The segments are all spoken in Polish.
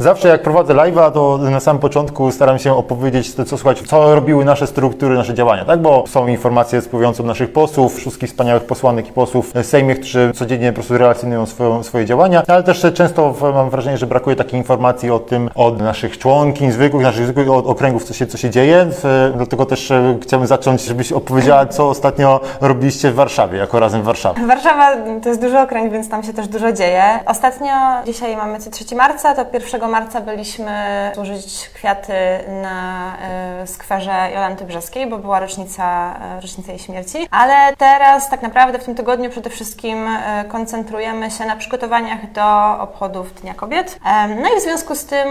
Zawsze jak prowadzę live'a, to na samym początku staram się opowiedzieć, co, słuchać, co robiły nasze struktury, nasze działania, tak? Bo są informacje spływające od naszych posłów, wszystkich wspaniałych posłanek i posłów w Sejmie, którzy codziennie po prostu relacjonują swoją, swoje działania, ale też często mam wrażenie, że brakuje takiej informacji o tym od naszych członkiń zwykłych, naszych zwykłych okręgów, co się, co się dzieje. Dlatego też e, chciałbym zacząć, żebyś opowiedziała, co ostatnio robiliście w Warszawie, jako razem w Warszawie. Warszawa to jest duży okręg, więc tam się też dużo dzieje. Ostatnio, dzisiaj mamy 3 marca, to 1 marca byliśmy złożyć kwiaty na y, skwerze Jolanty Brzeskiej, bo była rocznica, y, rocznica jej śmierci. Ale teraz tak naprawdę w tym tygodniu przede wszystkim y, koncentrujemy się na przygotowaniach do obchodów Dnia Kobiet. No i w związku z tym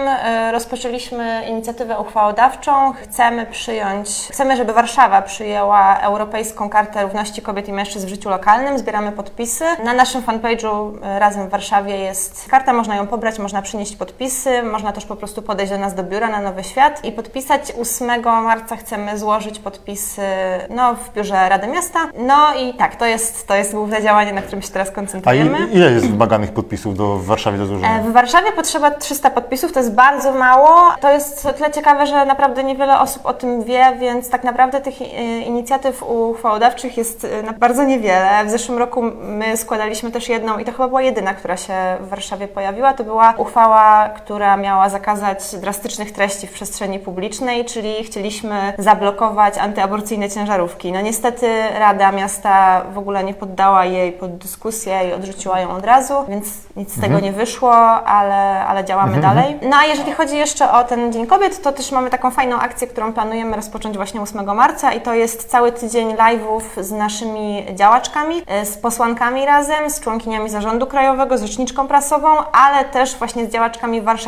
rozpoczęliśmy inicjatywę uchwałodawczą. Chcemy przyjąć, chcemy, żeby Warszawa przyjęła Europejską Kartę Równości Kobiet i Mężczyzn w życiu lokalnym. Zbieramy podpisy. Na naszym fanpage'u Razem w Warszawie jest karta, można ją pobrać, można przynieść podpisy, można też po prostu podejść do nas do biura na Nowy Świat i podpisać. 8 marca chcemy złożyć podpisy no, w biurze Rady Miasta. No i tak, to jest, to jest główne działanie, na którym się teraz koncentrujemy. A ile jest wymaganych podpisów do, w Warszawie do złożenia? E, w Warszawie potrzeba 300 podpisów, to jest bardzo mało. To jest o tyle ciekawe, że naprawdę niewiele osób o tym wie, więc tak naprawdę tych e, inicjatyw uchwałodawczych jest e, bardzo niewiele. W zeszłym roku my składaliśmy też jedną i to chyba była jedyna, która się w Warszawie pojawiła. To była uchwała, która miała zakazać drastycznych treści w przestrzeni publicznej, czyli chcieliśmy zablokować antyaborcyjne ciężarówki. No niestety Rada Miasta w ogóle nie poddała jej pod dyskusję i odrzuciła ją od razu, więc nic z tego mhm. nie wyszło, ale, ale działamy mhm. dalej. No a jeżeli chodzi jeszcze o ten Dzień Kobiet, to też mamy taką fajną akcję, którą planujemy rozpocząć właśnie 8 marca i to jest cały tydzień live'ów z naszymi działaczkami, e, z posłankami razem, z członkiniami zarządu krajowego, z rzeczniczką prasową, ale też właśnie z działaczkami warszawskimi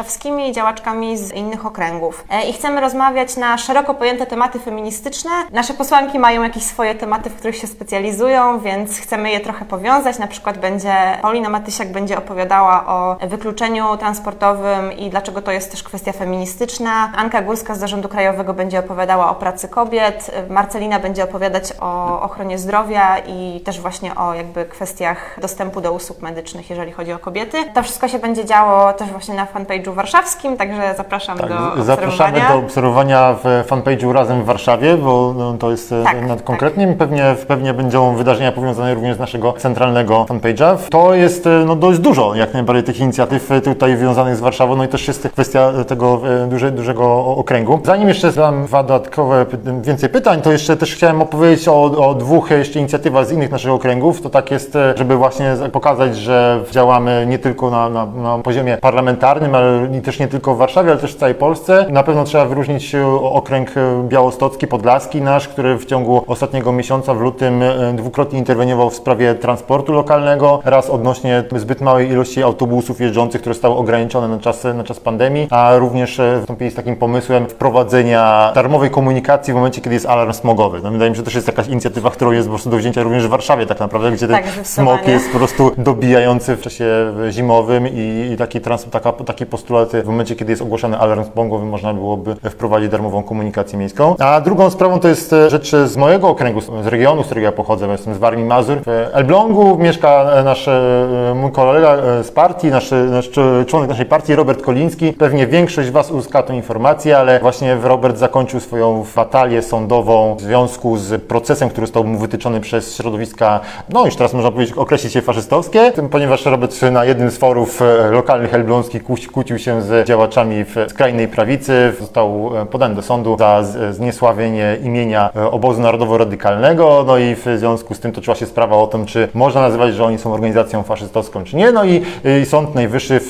i działaczkami z innych okręgów. E, I chcemy rozmawiać na szeroko pojęte tematy feministyczne. Nasze posłanki mają jakieś swoje tematy, w których się specjalizują, więc chcemy je trochę powiązać. Na przykład będzie Paulina Matysiak będzie opowiadała o wykluczeniu transportowym i dlaczego to jest też kwestia feministyczna. Anka Górska z Zarządu Krajowego będzie opowiadała o pracy kobiet. Marcelina będzie opowiadać o ochronie zdrowia i też właśnie o jakby kwestiach dostępu do usług medycznych, jeżeli chodzi o kobiety. To wszystko się będzie działo też właśnie na fanpage'u warszawskim, także zapraszam tak, do obserwowania. Zapraszamy do obserwowania w fanpage'u Razem w Warszawie, bo no, to jest e, tak, nad konkretnym. Tak. Pewnie, pewnie będą wydarzenia powiązane również z naszego centralnego fanpage'a. To jest e, no, dość dużo jak najbardziej tych inicjatyw e, tutaj związanych z Warszawą, no i też jest kwestia tego duże, dużego okręgu. Zanim jeszcze zadam dwa dodatkowe, więcej pytań, to jeszcze też chciałem opowiedzieć o, o dwóch jeszcze inicjatywach z innych naszych okręgów. To tak jest, żeby właśnie pokazać, że działamy nie tylko na, na, na poziomie parlamentarnym, ale też nie tylko w Warszawie, ale też w całej Polsce. Na pewno trzeba wyróżnić okręg białostocki, podlaski nasz, który w ciągu ostatniego miesiąca w lutym e, dwukrotnie interweniował w sprawie transportu lokalnego, raz odnośnie zbyt małej ilości autobusów jeżdżących, które zostały ograniczone na czas, na czas pandemii, a również e, wystąpili z takim pomysłem wprowadzenia darmowej komunikacji w momencie, kiedy jest alarm smogowy. No, wydaje mi się, że też jest jakaś inicjatywa, która jest po prostu do wzięcia również w Warszawie tak naprawdę, gdzie tak, ten smog jest po prostu dobijający w czasie zimowym i, i taki, trans, taka, taki postulat w momencie, kiedy jest ogłoszony alarm smogowy, można byłoby wprowadzić darmową komunikację miejską. A drugą sprawą to jest e, rzecz z mojego okręgu, z regionu, z którego ja pochodzę, jestem z Warmii Mazur. W Elblągu mieszka e, nasz e, mój kolega z partii, nasz, nasz członek naszej partii, Robert Koliński. Pewnie większość z Was uzyska tę informację, ale właśnie Robert zakończył swoją batalię sądową w związku z procesem, który został mu wytyczony przez środowiska, no już teraz można powiedzieć, określić się faszystowskie, ponieważ Robert na jednym z forów lokalnych elbląskich kłócił się z działaczami w skrajnej prawicy. Został e, podany do sądu za zniesławienie imienia e, obozu narodowo-radykalnego. No i w związku z tym toczyła się sprawa o tym, czy można nazywać, że oni są organizacją faszystowską, czy nie. No i, Sąd Najwyższy w,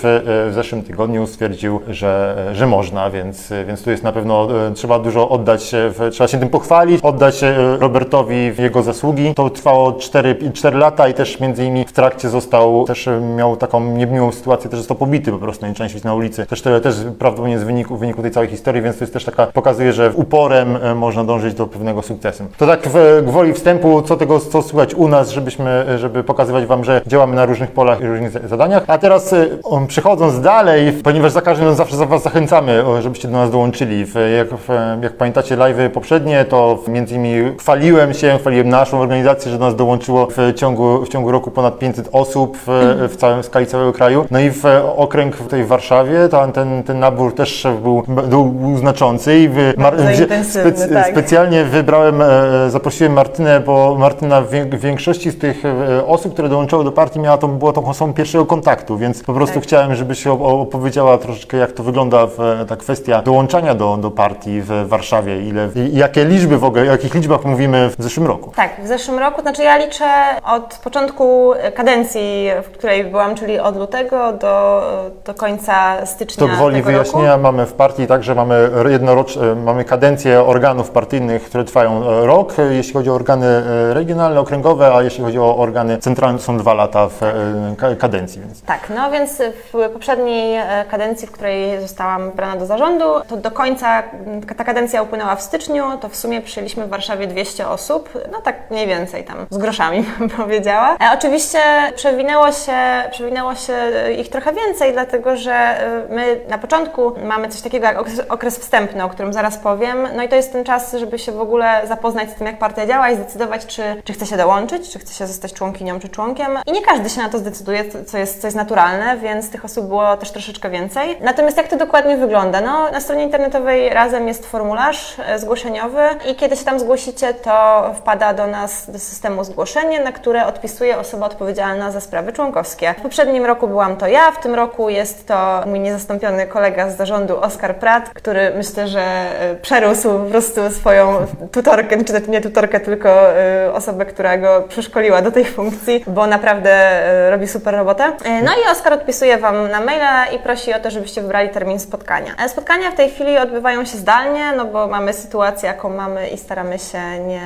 w zeszłym tygodniu stwierdził, że, że można, więc, więc tu jest na pewno e, trzeba dużo oddać, trzeba się tym pochwalić, oddać Robertowi jego zasługi. To trwało 4, 4 lata i też między innymi w trakcie został, też miał taką niemiłą sytuację, też został pobity po prostu, część na ulicy. Też, też prawdopodobnie z wyniku, w wyniku tej całej historii, więc to jest też taka, pokazuje, że uporem e, można dążyć do pewnego sukcesu. To tak w gwoli wstępu, co tego, co słychać u nas, żebyśmy, żeby pokazywać Wam, że działamy na różnych polach i różnych zadaniach. A teraz e, przechodząc dalej, ponieważ za każdym zawsze za Was zachęcamy, żebyście do nas dołączyli. Jak, jak pamiętacie live'y poprzednie, to między innymi chwaliłem się, chwaliłem naszą organizację, że do nas dołączyło w ciągu, w ciągu roku ponad 500 osób w, w całym w skali całego kraju. No i w okręg tutaj w Warszawie Warszawie, to ten, ten nabór też był, był znaczący i wy, mar, tak. specjalnie wybrałem, e, zaprosiłem Martynę, bo Martyna w większości z tych e, osób, które dołączyły do partii miała to, była tą osobą pierwszego kontaktu, więc po prostu tak. chciałem, żebyś opowiedziała troszeczkę jak to wygląda w, ta kwestia dołączania do, do partii w Warszawie, ile, jakie liczby w ogóle, o jakich liczbach mówimy w zeszłym roku. Tak, w zeszłym roku, znaczy ja liczę od początku kadencji, w której byłam, czyli od lutego do, do końca stycznia To gwoli wyjaśnienia roku. mamy w partii także mamy jednoroczne, mamy kadencje organów partyjnych, które trwają e, rok, jeśli chodzi o organy e, regionalne, okręgowe, a jeśli chodzi o organy centralne, są dwa lata w e, kadencji. Więc. Tak, no więc w poprzedniej kadencji, w której zostałam wybrana do zarządu, to do końca ta kadencja upłynęła w styczniu, to w sumie przyjęliśmy w Warszawie 200 osób, no tak mniej więcej tam, z groszami bym powiedziała. E, oczywiście przewinęło się, przewinęło się ich trochę więcej, dlatego że my na początku mamy coś takiego jak okres, okres wstępny, o którym zaraz powiem, no i to jest ten czas, żeby się w ogóle zapoznać z tym, jak partia działa i zdecydować, czy, czy chce się dołączyć, czy chce się zostać członkinią, czy członkiem. I nie każdy się na to zdecyduje, co jest, co jest naturalne, więc tych osób było też troszeczkę więcej. Natomiast jak to dokładnie wygląda? No, na stronie internetowej razem jest formularz e, zgłoszeniowy i kiedy się tam zgłosicie, to wpada do nas do systemu zgłoszenie, na które odpisuje osoba odpowiedzialna za sprawy członkowskie. W poprzednim roku byłam to ja, w tym roku jest to mój niezastąpiony kolega z zarządu Oskar Prat, który myślę, że e, przerósł po prostu swoją tutorkę, czy nie tutorkę, tylko e, osobę, która go przeszkoliła do tej funkcji, bo naprawdę robi super robotę. No i Oskar odpisuje Wam na maila i prosi o to, żebyście wybrali termin spotkania. Spotkania w tej chwili odbywają się zdalnie, no bo mamy sytuację, jaką mamy i staramy się nie,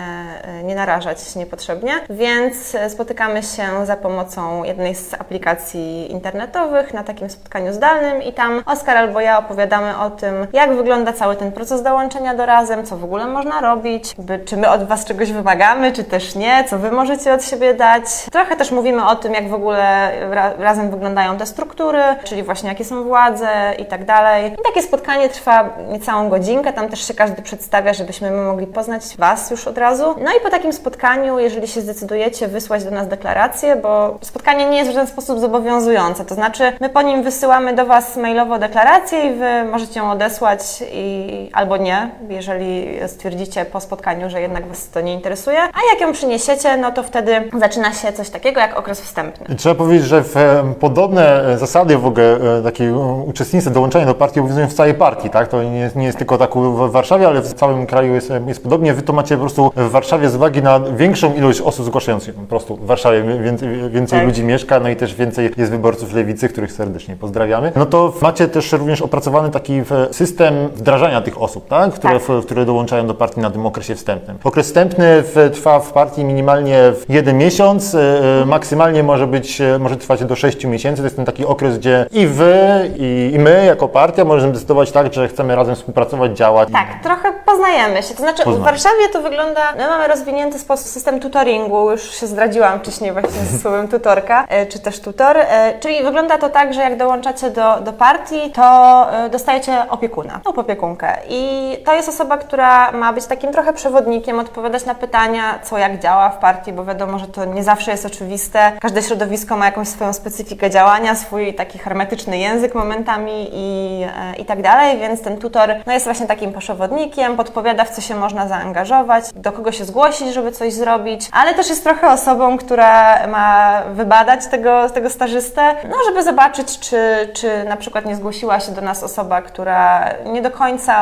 nie narażać niepotrzebnie, więc spotykamy się za pomocą jednej z aplikacji internetowych na takim spotkaniu zdalnym i tam Oskar albo ja opowiadamy o tym, jak wygląda cały ten proces dołączenia do Razem, co w ogóle można robić, czy my od Was czegoś wymagamy, czy też nie, co Wy możecie od siebie dać. Trochę też mówimy o tym, jak w ogóle razem wyglądają te struktury, czyli właśnie jakie są władze i tak dalej. I takie spotkanie trwa niecałą godzinkę, tam też się każdy przedstawia, żebyśmy mogli poznać Was już od razu. No i po takim spotkaniu, jeżeli się zdecydujecie wysłać do nas deklarację, bo spotkanie nie jest w żaden sposób zobowiązujące, to znaczy my po nim wysyłamy do Was mailowo deklarację i Wy możecie ją odesłać i albo nie, jeżeli stwierdzicie po spotkaniu, że jednak Was to nie interesuje, a jak ją przyniesiecie, no to wtedy zaczyna się coś takiego jak okres wstępny. Trzeba powiedzieć, że w podobne zasady w ogóle e, takiej uczestnicy dołączenia do partii obowiązują w całej partii, tak? To nie jest, nie jest tylko tak w Warszawie, ale w całym kraju jest, jest podobnie. Wy to macie po prostu w Warszawie z uwagi na większą ilość osób zgłaszających. Po prostu w Warszawie więcej, więcej tak. ludzi mieszka, no i też więcej jest wyborców lewicy, których serdecznie pozdrawiamy. No to macie też również opracowany taki system wdrażania tych osób, tak? Które, tak. W, które dołączają do partii na tym okresie wstępnym. Okres wstępny w, trwa w partii minimalnie jeden miesiąc, mhm. maksymalnie może być, e, może trwać do sześciu miesięcy. To jest ten taki okres, gdzie i wy, i, i my jako partia możemy decydować tak, że chcemy razem współpracować, działać. Tak, trochę poznajemy się. To znaczy Poznamy. w Warszawie to wygląda, my mamy rozwinięty sposób, system tutoringu, już się zdradziłam wcześniej właśnie ze słowem tutorka, e, czy też tutor, e, czyli wygląda to tak, że jak dołączacie do, do partii, to e, dostajecie opiekuna lub opiekunkę i to jest osoba, która ma być takim trochę przewodnikiem, odpowiadać na pytania, co jak działa w partii, bo wiadomo, że to nie zawsze jest oczywiste. Każde środowisko ma jakąś swoją specyfikę działania, swój taki hermetyczny język momentami i, i tak dalej, więc ten tutor no, jest właśnie takim przewodnikiem, podpowiada w co się można zaangażować, do kogo się zgłosić, żeby coś zrobić, ale też jest trochę osobą, która ma wybadać tego, tego stażystę, no żeby zobaczyć, czy, czy na przykład nie zgłosiła się do nas osoba, która nie do końca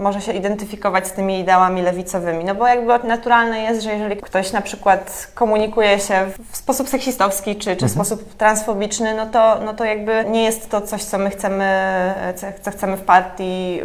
może się identyfikować z tymi ideałami lewicowymi, no bo jakby naturalne jest, że jeżeli ktoś na przykład komunikuje się w sposób seksistowski, czy, czy w mhm. sposób transfobiczny, no to, no to jakby nie jest to coś, co my chcemy, co chcemy w partii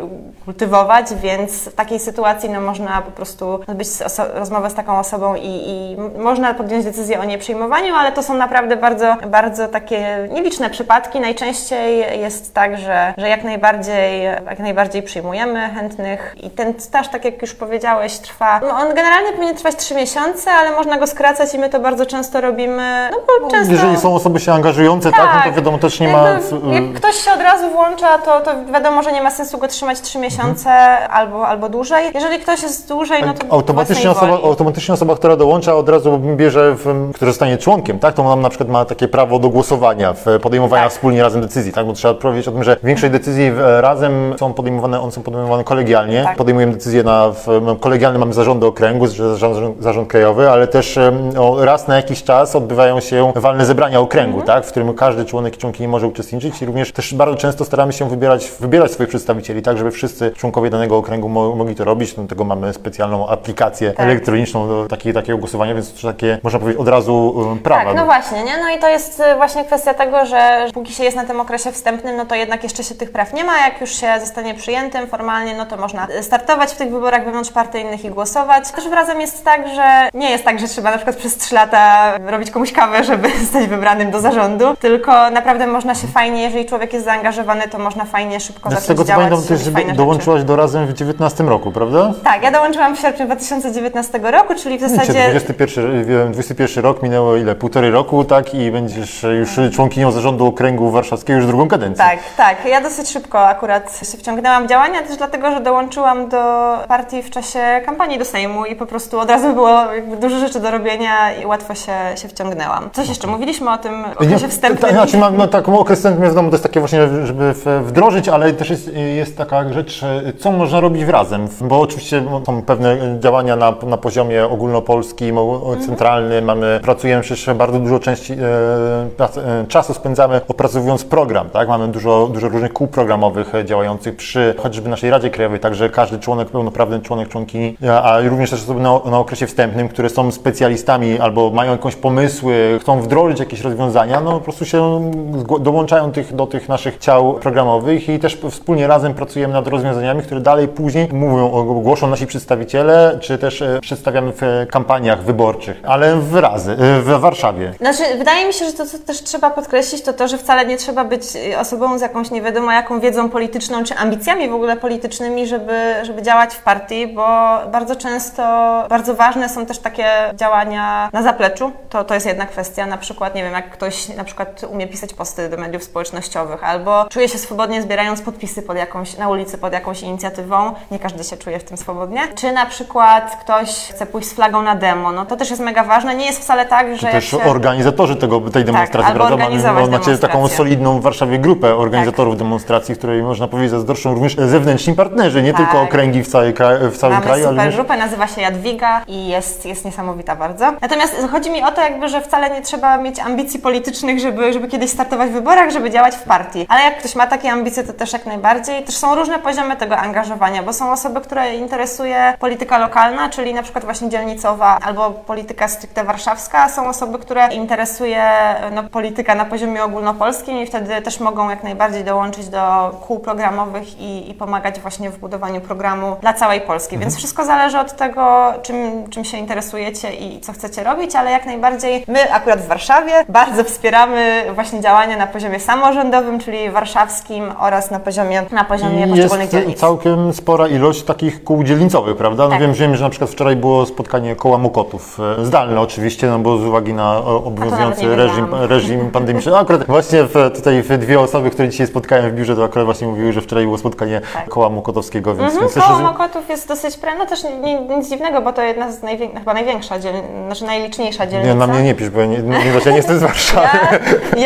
kultywować, więc w takiej sytuacji no, można po prostu odbyć rozmowę z taką osobą i, i można podjąć decyzję o nieprzyjmowaniu, ale to są naprawdę bardzo, bardzo takie nieliczne przypadki. Najczęściej jest tak, że, że jak najbardziej, jak najbardziej przyjmujemy chętnych i ten staż, tak jak już powiedziałeś, trwa, no on generalnie powinien trwać 3 miesiące, ale można go skracać i my to bardzo często robimy, no bo no, często... Jeżeli są osoby się angażujące, tak, tak no to tak. wiadomo też nie ma... Jak ktoś się od razu włącza, to, to wiadomo, że nie ma sensu go trzymać 3 miesiące mhm. albo, albo dłużej. Jeżeli ktoś jest dłużej, no to automatycznie osoba, automatycznie osoba, która dołącza od razu bierze, w, która zostanie członkiem, tak, to nam na przykład ma takie prawo do głosowania, w podejmowania tak. wspólnie razem decyzji, tak, bo trzeba powiedzieć o tym, że większość decyzji razem są podejmowane, one są podejmowane kolegialnie. Tak. Podejmujemy decyzje na w, no, kolegialne, mamy zarządy okręgu, zarząd, zarząd krajowy, ale też no, raz na jakiś czas odbywają się walne zebrania okręgu, mhm. tak, w którym każdy członek i członkini może uczestniczyć i również też bardzo często staramy się wybierać, wybierać swoich przedstawicieli, tak, żeby wszyscy członkowie danego okręgu mo mogli to robić. Do tego mamy specjalną aplikację tak. elektroniczną do takiej, takiego głosowania, więc to takie, można powiedzieć, od razu prawa. Tak, no właśnie, nie? No i to jest y, właśnie kwestia tego, że póki się jest na tym okresie wstępnym, no to jednak jeszcze się tych praw nie ma. Jak już się zostanie przyjętym formalnie, no to można startować w tych wyborach wewnątrzpartyjnych i głosować. Też razem jest tak, że nie jest tak, że trzeba na przykład przez 3 lata robić komuś kawę, żeby zostać wybranym do zarządu, tylko naprawdę można się fajnie, jeżeli człowiek jest zaangażowany, to można fajnie szybko zacząć Z tego co działać, pamiętam, też dołączyłaś do Razem w 19 roku, prawda? Tak, ja dołączyłam w sierpniu 2019 roku, czyli w zasadzie... 21, 21 rok, minęło ile? Półtorej roku, tak? I będziesz już członkinią zarządu okręgu warszawskiego już drugą kadencję. Tak, tak. Ja dosyć szybko akurat się wciągnęłam w działania, też dlatego, że dołączyłam do partii w czasie kampanii do Sejmu i po prostu od razu było dużo rzeczy do robienia i łatwo się, się wciągnęłam. Coś jeszcze? Mówiliśmy o tym okresie wstępnym. Znaczy mam no, taką okres wstępny w domu, to jest takie właśnie, żeby wdrożyć, ale też jest, jest taka rzecz, co można robić razem, bo oczywiście są pewne działania na, na poziomie ogólnopolskim, centralnym, mhm. mamy, pracujemy przecież bardzo dużo części, e, e, czasu spędzamy opracowując program, tak? Mamy dużo, dużo różnych kół programowych działających przy choćby naszej Radzie Krajowej, także każdy członek, pełnoprawny członek, członkini, a również też osoby na, na okresie wstępnym, które są specjalistami albo mają jakąś pomysły, chcą wdrożyć jakieś rozwiązania, no po prostu się dołączają tych, do tych naszych ciał programowych i też wspólnie razem pracujemy nad rozwiązaniami, które dalej później mówią, ogłoszą nasi przedstawiciele, czy też e, przedstawiamy w kampaniach wyborczych, ale w razy, e, w Warszawie. Znaczy, wydaje mi się, że to, co też trzeba podkreślić, to to, że wcale nie trzeba być osobą z jakąś nie wiadomo jaką wiedzą polityczną, czy ambicjami w ogóle politycznymi, żeby, żeby działać w partii, bo bardzo często bardzo ważne są też takie działania na zapleczu. To, to jest jedna kwestia, na przykład, nie wiem, jak ktoś na przykład umie pisać posty do mediów społecznościowych, albo czuje się swobodnie zbierając podpisy pod jakąś, na ulicy pod jakąś inicjatywą, nie każdy się czuje w tym swobodnie, czy na przykład ktoś chce pójść z flagą na demo, no to też jest mega ważne. Nie jest wcale tak, że. To też się... organizatorzy tego, tej demonstracji, tak, prawda? Mamy, macie taką solidną w Warszawie grupę organizatorów tak. demonstracji, której można powiedzieć zazdroszczą również zewnętrzni partnerzy, nie tak. tylko okręgi w, całej w całym Mamy kraju. Super ale grupę, nazywa się Jadwiga i jest, jest niesamowita bardzo. Natomiast chodzi mi o to, jakby, że wcale nie trzeba mieć ambicji politycznych, żeby, żeby kiedyś startować w wyborach, żeby działać w partii. Ale jak ktoś ma takie ambicje, to też jak najbardziej. Też są różne poziomy tego angażowania, bo są osoby, które interesuje polityka lokalna, czyli na przykład właśnie dzielnicowa albo polityka stricte warszawska, a są osoby, które interesuje no, polityka na poziomie ogólnopolskim i wtedy też mogą jak najbardziej dołączyć do kół programowych i, i pomagać właśnie w budowaniu programu dla całej Polski. Mhm. Więc wszystko zależy od tego, czym, czym się interesujecie i co chcecie robić, ale jak najbardziej my akurat w Warszawie bardzo wspieramy właśnie działania na poziomie samorządowym, czyli warszawskim oraz na poziomie, na poziomie I poszczególnych jest dzielnic. całkiem spora ilość takich kół dzielnicowych, prawda? No tak. wiem, wiem, że na przykład wczoraj było spotkanie koła Mokotów, e, zdalne oczywiście, no bo z uwagi na obowiązujący reżim, reżim pandemiczny. No akurat właśnie w, tutaj w dwie osoby, które dzisiaj spotkałem w biurze, to akurat właśnie mówiły, że wczoraj było spotkanie tak. koła Mokotowskiego, więc, mhm. Koło Mokotów jest dosyć, no też nic dziwnego, bo to jedna z najwię... chyba największa, dziel... znaczy najliczniejsza dzielnica. Nie, na mnie nie pisz, bo ja nie, nie, nie, ja nie jestem z Warszawy. Ja,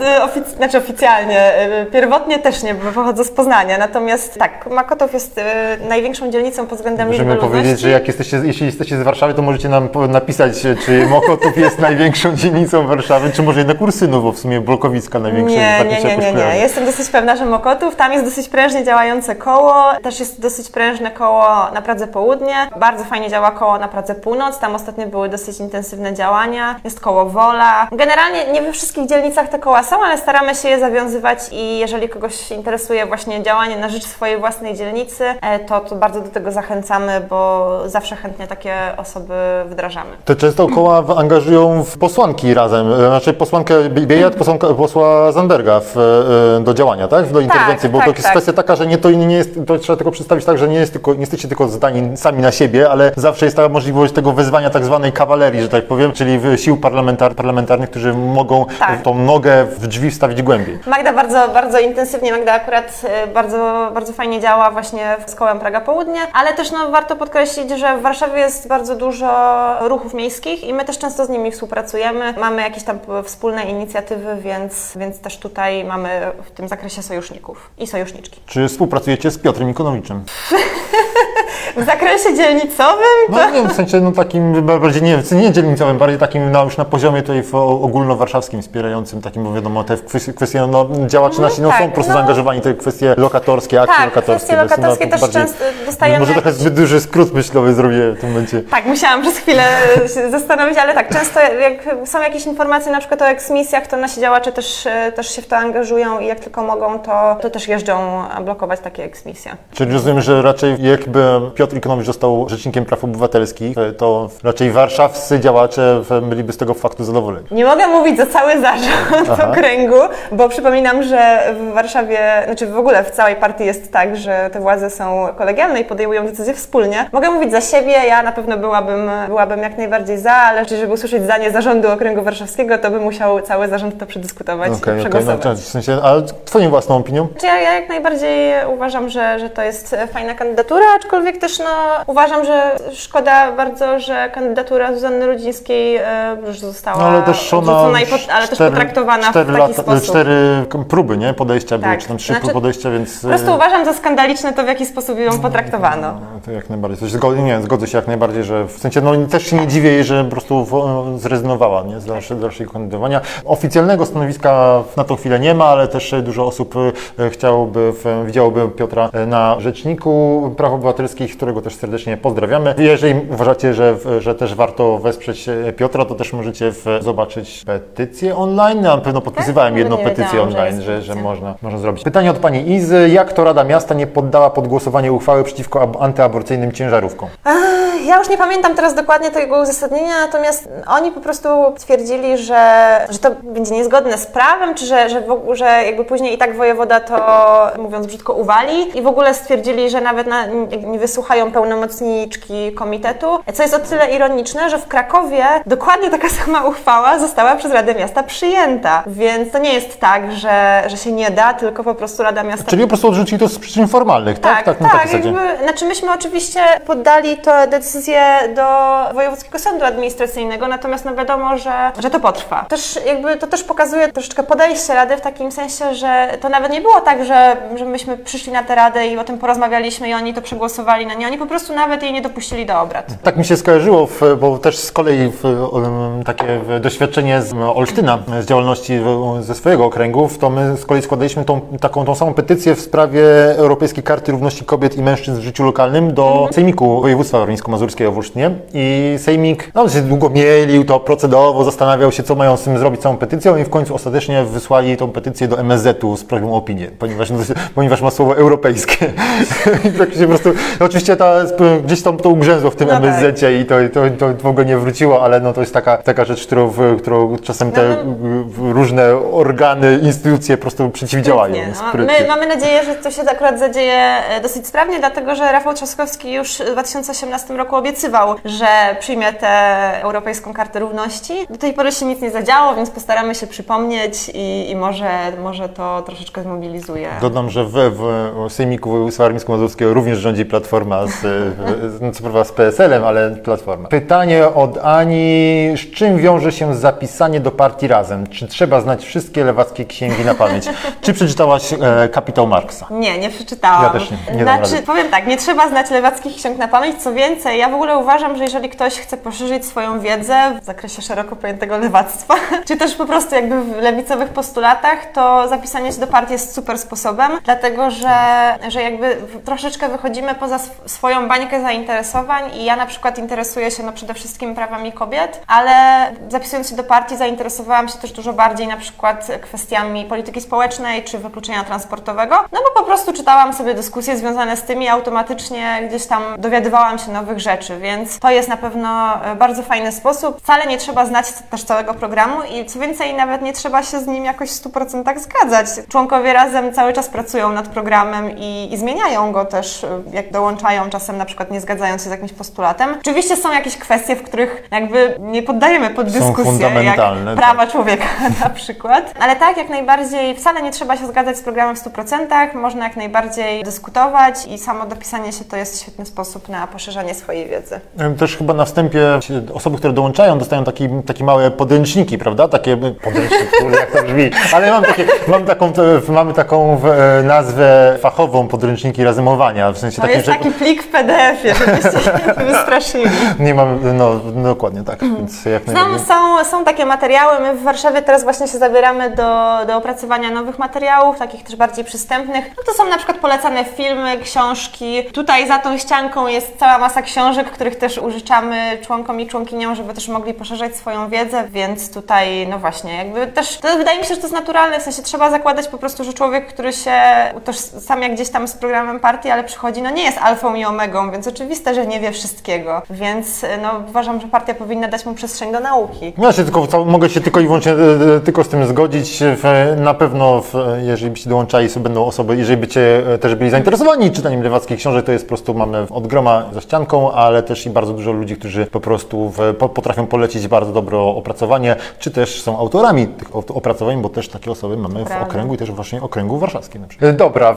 ja ofic... znaczy oficjalnie, y, pierwotnie też nie, bo pochodzę z Poznania, natomiast tak, Makotów jest y, największą dzielnicą pod względem Możemy liczby powiedzieć, że jak jesteście, jeśli jesteście z Warszawy, to możecie nam napisać, czy Mokotów jest największą dzielnicą Warszawy, czy może jednak Ursynów, bo w sumie Blokowicka największa nie, nie, nie, nie, nie. Jestem dosyć pewna, że Mokotów, tam jest dosyć prężnie działające koło, też jest dosyć prężne koło na Pradze Południe, bardzo fajnie działa koło na Pradze Północ, tam ostatnio były dosyć intensywne działania, jest koło Wola. Generalnie nie we wszystkich dzielnicach te koła są, ale staramy się je zawiązywać i jeżeli kogoś interesuje właśnie działanie na rzecz swojej własnej dzielnicy, e, to, to bardzo do tego zachęcamy, bo zawsze chętnie takie osoby wdrażamy. To często koła angażują w posłanki razem, e, znaczy posłankę Biejat, posłanka, posła Zandberga w, e, do działania, tak? Do interwencji, tak, bo tak, to jest tak. kwestia taka, że nie, to nie jest, to trzeba tylko przedstawić tak, że nie, jest tylko, nie jesteście tylko zdani sami na siebie, ale zawsze jest taka możliwość tego wezwania tak zwanej kawalerii, że tak powiem, czyli sił parlamentar, parlamentarnych, którzy mogą tak. tą nogę w drzwi wstawić głębiej. Magda bardzo, bardzo intensywnie, Magda akurat e, bardzo, bardzo fajnie działa właśnie z kołem Praga Południe, ale też no, warto podkreślić, że w Warszawie jest bardzo dużo ruchów miejskich i my też często z nimi współpracujemy. Mamy jakieś tam wspólne inicjatywy, więc, więc też tutaj mamy mamy w tym zakresie sojuszników i sojuszniczki. Czy współpracujecie z Piotrem Ikonowiczem? W zakresie dzielnicowym to... No nie wiem, w sensie no, takim bardziej nie, nie dzielnicowym, bardziej takim no, już na poziomie w, ogólnowarszawskim wspierającym, takim bo wiadomo, te kwestie, no, działacze nasi no, tak, są po prostu no. zaangażowani w te kwestie lokatorskie, akcje Tak, lokatorskie. kwestie no, lokatorskie to też bardziej- często dostajemy Może trochę zbyt duży skrót myślowy zrobię w tym momencie. Tak, musiałam przez chwilę się zastanowić, ale tak, często jak są jakieś informacje na przykład o eksmisjach, to nasi działacze też, e, też się w to angażują i jak tylko mogą, to, to też jeżdżą blokować takie eksmisje. Czyli rozumiem, że raczej jakby Piotr Ikonowicz został rzecznikiem praw obywatelskich, to raczej warszawscy działacze byliby z tego faktu zadowoleni. Nie mogę mówić za cały zarząd Aha. okręgu, bo przypominam, że w Warszawie, znaczy w ogóle w całej partii jest tak, że te władze są kolegialne i podejmują decyzje wspólnie. Mogę mówić za siebie, ja na pewno byłabym, byłabym jak najbardziej za, ale żeby usłyszeć zdanie zarządu okręgu warszawskiego, to by musiał cały zarząd to przedyskutować Okej, i okej, no, przegłosować. w sensie, a Twoją własną opinią? Znaczy Ja, ja jak najbardziej uważam, że, że to jest fajna kandydatura, aczkolwiek też no, uważam, że szkoda bardzo, że kandydatura Zuzanny Rudzińskiej e, już została No ale też ona ale też potraktowana cztery w taki lata, sposób. Cztery próby, nie? Podejścia były, Tak. czy tam trzy Znaczy, próby podejścia, więc... Po prostu uważam za skandaliczne to, w jaki sposób ją potraktowano. No, to jak najbardziej. Coś zgody, nie, zgodzę się jak najbardziej, że w sensie, no też się nie dziwię jej, że po prostu zrezygnowała nie, z dalszego, dalszego kandydowania. Oficjalnego stanowiska na tą chwilę nie ma, ale też dużo osób e, chciałoby, widziałoby Piotra e, na Rzeczniku Praw Obywatelskich, którego też serdecznie pozdrawiamy. Jeżeli uważacie, że, że też warto wesprzeć e, Piotra, to też możecie w, zobaczyć petycję online. Ja na pewno podpisywałem Tak? jedną petycję że online, że, że można, można zrobić. Pytanie od Pani Izy. Jak to Rada Miasta nie poddała pod głosowanie uchwały przeciwko ab- antyaborcyjnym ciężarówkom? Ja już nie pamiętam teraz dokładnie tego uzasadnienia, natomiast oni po prostu twierdzili, że, że to będzie niezgodne z prawem, czy że, że, w, że jakby później i tak wojewoda to, mówiąc brzydko, uwali i w ogóle stwierdzili, że nawet na, nie wysłuchają pełnomocniczki komitetu, co jest o tyle ironiczne, że w Krakowie dokładnie taka sama uchwała została przez Radę Miasta przyjęta, więc to nie jest tak, że, że się nie da, tylko po prostu Rada Miasta Czyli po prostu odrzucili to z przyczyn formalnych, tak? tak, tak. zasadzie. jakby, znaczy myśmy oczywiście poddali tę decyzję do Wojewódzkiego Sądu Administracyjnego, natomiast no wiadomo, że, że to potrwa. Też jakby to też pokazuje troszeczkę podejście Rady w takim sensie, że to nawet nie było tak, że, że myśmy przyszli na tę Radę i o tym porozmawialiśmy i oni to przegłosowali na nie. Oni po prostu nawet jej nie dopuścili do obrad. Tak mi się skojarzyło, w, bo też z kolei w, um, takie doświadczenie z Olsztyna, z działalności w, ze swojego okręgu, to my z kolei składaliśmy tą, taką tą samą petycję w sprawie Europejskiej Karty Równości Kobiet i Mężczyzn w życiu lokalnym do Sejmiku Województwa Warmińsko-Mazurskiego w Olsztynie i Sejmik no, się długo mielił to procedowo, zastanawiał się, co mają z tym zrobić całą petycją i w końcu ostatecznie wysłali tą petycję do MSZ-u z prośbą o opinię, ponieważ, no, ponieważ ma słowo europejskie. I tak się po prostu, no, oczywiście ta, gdzieś tam to ugrzęzło w tym No tak. MSZ-cie i to, to, to w ogóle nie wróciło, ale no, to jest taka, taka rzecz, którą, którą czasem te No, w, różne organy, instytucje po prostu przeciwdziałają. No, sprytnie. my mamy nadzieję, że to się akurat zadzieje dosyć sprawnie, dlatego że Rafał Trzaskowski już w 2018 roku obiecywał, że przyjmie tę Europejską Kartę Równości. Do tej pory się nic nie zadziało, więc postaramy się przypomnieć i, i może, może to troszeczkę zmobilizuje. Dodam, że w, w Sejmiku Województwa Warmińsko-Mazurskiego również rządzi Platforma, z, z, co prawda z PSL-em, ale Platforma. Pytanie od Ani. Z czym wiąże się zapisanie do partii Razem? Czy trzeba znać wszystkie lewackie księgi na pamięć? Czy przeczytałaś e, Kapitał Marksa? Nie, nie przeczytałam. Ja też nie, nie znaczy, powiem tak, nie trzeba znać lewackich ksiąg na pamięć. Co więcej, ja w ogóle uważam, że jeżeli ktoś chce poszerzyć swoją wiedzę w zakresie szeroko pojętego lewactwa, czy też po prostu jakby w lewicowych postulatach, to zapisanie się do partii jest super sposobem, dlatego że, że jakby troszeczkę wychodzimy poza swoją bańkę zainteresowań i ja na przykład interesuję się no przede wszystkim prawami kobiet, ale zapisując się do partii zainteresowałam się też dużo bardziej na przykład kwestiami polityki społecznej czy wykluczenia transportowego, no bo po prostu czytałam sobie dyskusje związane z tym i automatycznie gdzieś tam dowiadywałam się nowych rzeczy, więc to jest na pewno e, bardzo fajny sposób. Wcale nie trzeba znać też całego programu i co więcej, nawet nie trzeba się z nim jakoś w 100% zgadzać. Członkowie razem cały czas pracują nad programem i, i zmieniają go też, e, jak dołączają czasem na przykład nie zgadzając się z jakimś postulatem. Oczywiście są jakieś kwestie, w których jakby nie poddajemy pod Są dyskusję, fundamentalne, jak tak. prawa człowieka na przykład. Ale tak, jak najbardziej, wcale nie trzeba się zgadzać z programem w 100%, można jak najbardziej dyskutować i samo dopisanie się to jest świetny sposób na poszerzanie swojej wiedzy. Też chyba na wstępie osoby, które dołączają, dostają taki, takie małe podręczniki, prawda? Takie podręczniki, jak to brzmi. Ale mam, takie, mam taką, mamy taką nazwę fachową podręczniki razymowania. W sensie to takim, taki plik w PDF-ie, żebyście się wystraszyli. Nie mam, no dokładnie tak. Więc jak są, są, są takie materiały. My w Warszawie teraz właśnie się zabieramy do, do opracowania nowych materiałów, takich też bardziej przystępnych. No to są na przykład polecane filmy, książki. Tutaj za tą ścianką jest cała masa książek, których też użyczamy członkom i członkiniom, żeby też mogli poszerzać swoją wiedzę, więc tutaj, no właśnie, jakby też, to wydaje mi się, że to jest naturalne, w sensie trzeba zakładać po prostu, że człowiek, który się utożsamia gdzieś tam z programem partii, ale przychodzi, no nie jest alfą i omegą, więc oczywiste, że nie wie wszystkiego, więc no uważam, że partia powinna dać mu przestrzeń do nauki. Ja się tylko, mogę się tylko i wyłącznie e, e, tylko z tym zgodzić. Na pewno, jeżeli byście dołączali, będą osoby, jeżeli bycie e, też byli zainteresowani czytaniem lewackich książek, to jest po prostu, mamy od groma za ścianką, ale też i bardzo dużo ludzi, którzy po prostu potrafią polecić bardzo dobre opracowanie, czy też są autorami tych opracowań, bo też takie osoby mamy w okręgu i też właśnie okręgu warszawskim. Na przykład. Dobra,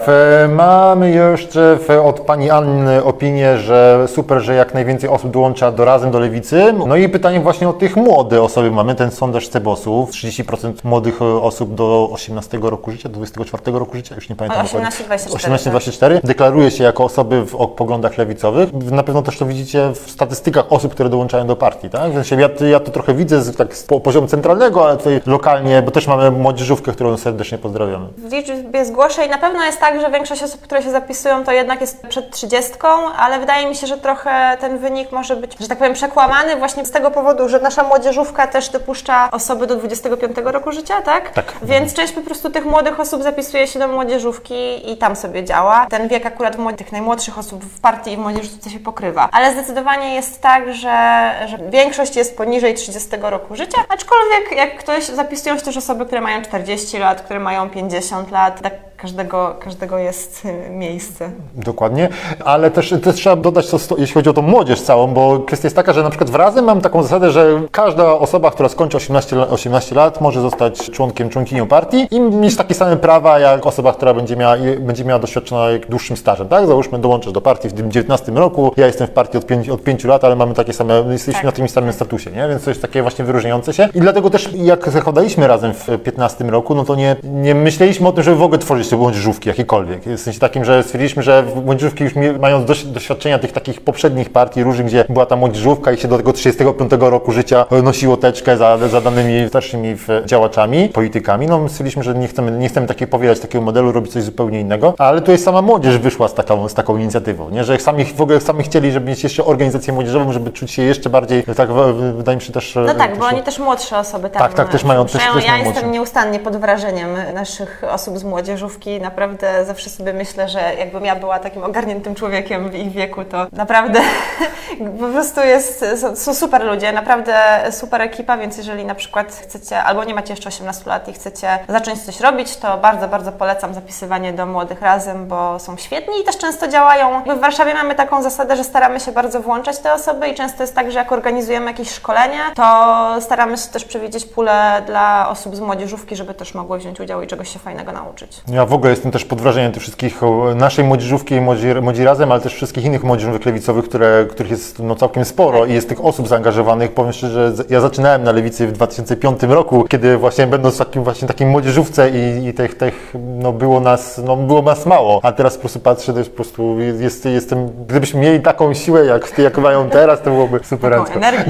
mamy jeszcze od pani Anny opinię, że super, że jak najwięcej osób dołącza do Razem, do Lewicy. No i pytanie właśnie o tych młode osoby. Mamy ten sondaż Cebosów, 30% młodych osób do 18 roku życia, do 24 roku życia, już nie pamiętam. 18-24. 18-24. Deklaruje się jako osoby w poglądach lewicowych. Na pewno też to widzicie w statystykach osób, które dołączają do partii, tak? W sensie ja, ja to trochę widzę z, tak z poziomu centralnego, ale tutaj lokalnie, bo też mamy młodzieżówkę, którą serdecznie pozdrawiamy. W liczbie zgłoszeń na pewno jest tak, że większość osób, które się zapisują, to jednak jest przed 30, ale wydaje mi się, że trochę ten wynik może być, że tak powiem, przekłamany właśnie z tego powodu, że nasza młodzieżówka też dopuszcza osoby do 25 roku życia, tak? Tak. Więc część po prostu tych młodych osób zapisuje się do młodzieżówki i tam sobie działa. Ten wiek akurat tych najmłodszych osób w partii i w młodzieżówce się pokrywa. Ale zdecydowanie jest tak, że, że większość jest poniżej 30 roku życia, aczkolwiek jak ktoś zapisują się też osoby, które mają 40 lat, które mają 50 lat, tak każdego, każdego jest y, miejsce. Dokładnie, ale też, też trzeba dodać, to, jeśli chodzi o tą młodzież całą, bo kwestia jest taka, że na przykład w Razem mam taką zasadę, że każda osoba, która skończy 18, 18 lat, może zostać członkiem, członkinią partii i mieć takie same prawa, jak osoba, która będzie miała, będzie miała doświadczona dłuższym stażem, tak? Załóżmy, dołączysz do partii w tym 19 roku, ja jestem w partii od 5, od 5 lat, ale mamy takie same, jesteśmy tak. na tym samym statusie, nie? Więc to jest takie właśnie wyróżniające się i dlatego też jak zakładaliśmy razem w 15 roku, no to nie, nie myśleliśmy o tym, żeby w ogóle tworzyć te młodzieżówki jakiekolwiek. W sensie takim, że stwierdziliśmy, że młodzieżówki już mają doświadczenia tych takich poprzednich partii różnych, gdzie była ta młodzieżówka i się do tego 35 roku życia nosiło teczkę za, za danymi starszymi działaczami, politykami. No stwierdziliśmy, że nie chcemy, nie chcemy takiego powielać takiego modelu, robić coś zupełnie innego, ale tu jest sama młodzież wyszła z taką, z taką inicjatywą, nie? że sami w ogóle sami chcieli, żeby mieć jeszcze organizację młodzieżową, żeby czuć się jeszcze bardziej, tak wydaje mi się też... No tak, też, bo oni też młodsze osoby tam Tak, tak, też mają też, też Ja jestem nieustannie pod wrażeniem naszych osób z młodzieżówki, naprawdę zawsze sobie myślę, że jakbym ja była takim ogarniętym człowiekiem w ich wieku, to naprawdę po prostu jest, są super ludzie, naprawdę super ekipa, więc jeżeli na przykład chcecie, albo nie macie jeszcze 18 lat i chcecie zacząć coś robić, to bardzo, bardzo polecam zapisywanie do Młodych Razem, bo są świetni i też często działają. My w Warszawie mamy taką zasadę, że staramy się bardzo włączać te osoby i często jest tak, że jak organizujemy jakieś szkolenia, to staramy się też przewidzieć pulę dla osób z młodzieżówki, żeby też mogły wziąć udział i czegoś się fajnego nauczyć. Ja w ogóle jestem też pod wrażeniem tych wszystkich, naszej młodzieżówki i młodzi, młodzi Razem, ale też wszystkich innych młodzieżówek lewicowych, które, których jest no, całkiem sporo i jest tych osób zaangażowanych. Powiem szczerze, że ja zaczynałem na lewicy w 2005 roku, kiedy właśnie będąc w takim, właśnie takim młodzieżówce i, i tych, tych, no, było, nas, no, było nas mało, a teraz po prostu patrzę, to jest po prostu, jest, jestem, gdybyśmy mieli taką siłę, jak, jak mają teraz, to byłoby super.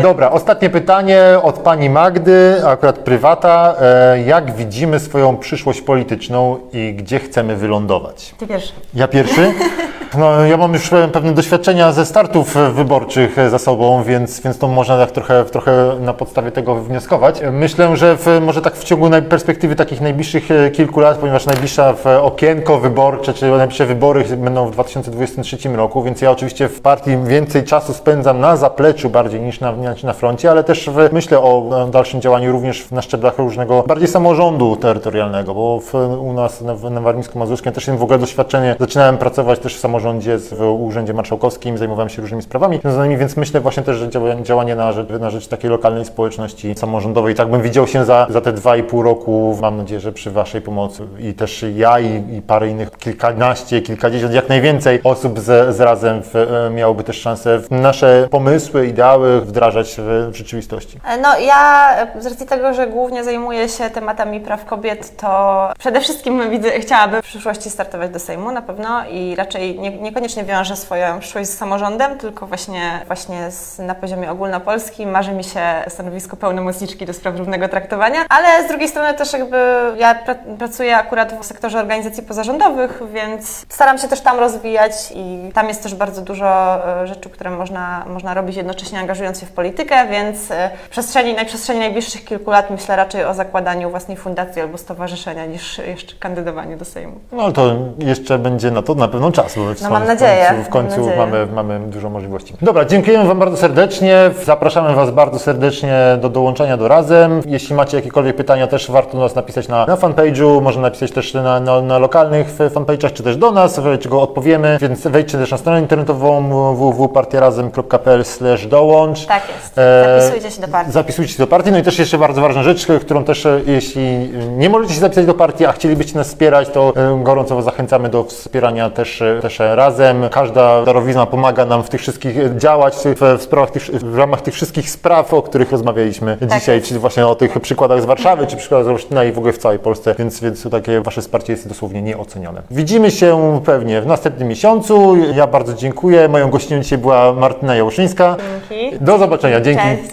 Dobra, ostatnie pytanie od pani Magdy, akurat prywata. E, jak widzimy swoją przyszłość polityczną i gdzie chcemy wylądować? Ty pierwszy. Ja pierwszy? No, ja mam już pewne doświadczenia ze startów wyborczych za sobą, więc, więc to można tak trochę, trochę na podstawie tego wnioskować. Myślę, że w, może tak w ciągu perspektywy takich najbliższych e, kilku lat, ponieważ najbliższa okienko wyborcze, czy najbliższe wybory będą w 2023 roku, więc ja oczywiście w partii więcej czasu spędzam na zapleczu bardziej niż na, na froncie, ale też w, myślę o dalszym działaniu również na szczeblach różnego, bardziej samorządu terytorialnego, bo w, u nas na, na Warmińsku-Mazurskim, też w ogóle doświadczenie. Zaczynałem pracować też w samorządzie, w Urzędzie Marszałkowskim, zajmowałem się różnymi sprawami związanymi, więc myślę właśnie też, że działanie, na, rzecz, na rzecz takiej lokalnej społeczności samorządowej. Tak bym widział się za, za te dwa i pół roku. Mam nadzieję, że przy Waszej pomocy i też ja i, i parę innych, kilkanaście, kilkadziesiąt, jak najwięcej osób z, z razem w, e, miałoby też szansę nasze pomysły, ideały wdrażać w, w rzeczywistości. No ja z racji tego, że głównie zajmuję się tematami praw kobiet, to przede wszystkim widzę, chciałabym w przyszłości startować do Sejmu na pewno i raczej nie, niekoniecznie wiążę swoją przyszłość z samorządem, tylko właśnie, właśnie z, na poziomie ogólnopolskim. Marzy mi się stanowisko pełnomocniczki do spraw równego traktowania, ale z drugiej strony też jakby ja pra, pracuję akurat w sektorze organizacji pozarządowych, więc staram się też tam rozwijać i tam jest też bardzo dużo e, rzeczy, które można, można robić jednocześnie angażując się w politykę, więc e, w przestrzeni, na przestrzeni najbliższych kilku lat myślę raczej o zakładaniu własnej fundacji albo stowarzyszenia niż jeszcze kandydowaniu do Sejmu. No ale to jeszcze będzie na to na pewno czas, No, mam w nadzieję, końcu, w końcu mamy, mamy dużo możliwości. Dobra, dziękujemy Wam bardzo serdecznie. Zapraszamy Was bardzo serdecznie do dołączenia do Razem. Jeśli macie jakiekolwiek pytania, też warto nas napisać na, na fanpage'u, można napisać też na, na, na lokalnych fanpage'ach, czy też do nas, czego odpowiemy, więc wejdźcie też na stronę internetową www.partierazem.pl dołącz. Tak jest. E, Zapisujcie się do partii. Zapisujcie się do partii. No i też jeszcze bardzo ważna rzecz, którą też, e, jeśli nie możecie się zapisać do partii, a chcielibyście nas wspierać, to e, gorąco Was zachęcamy do wspierania też, też razem. Każda darowizna pomaga nam w tych wszystkich działać, w, w, sprawach tych, w ramach tych wszystkich spraw, o których rozmawialiśmy dzisiaj, jest. czyli właśnie o tych przykładach z Warszawy, czy przykładach z Olsztyna i w ogóle w całej Polsce, więc, więc takie Wasze wsparcie jest dosłownie nieocenione. Widzimy się pewnie w następnym miesiącu. Ja bardzo dziękuję. Moją gościnią dzisiaj była Martyna Jałoszyńska. Dzięki. Do zobaczenia. Dzięki. Cześć.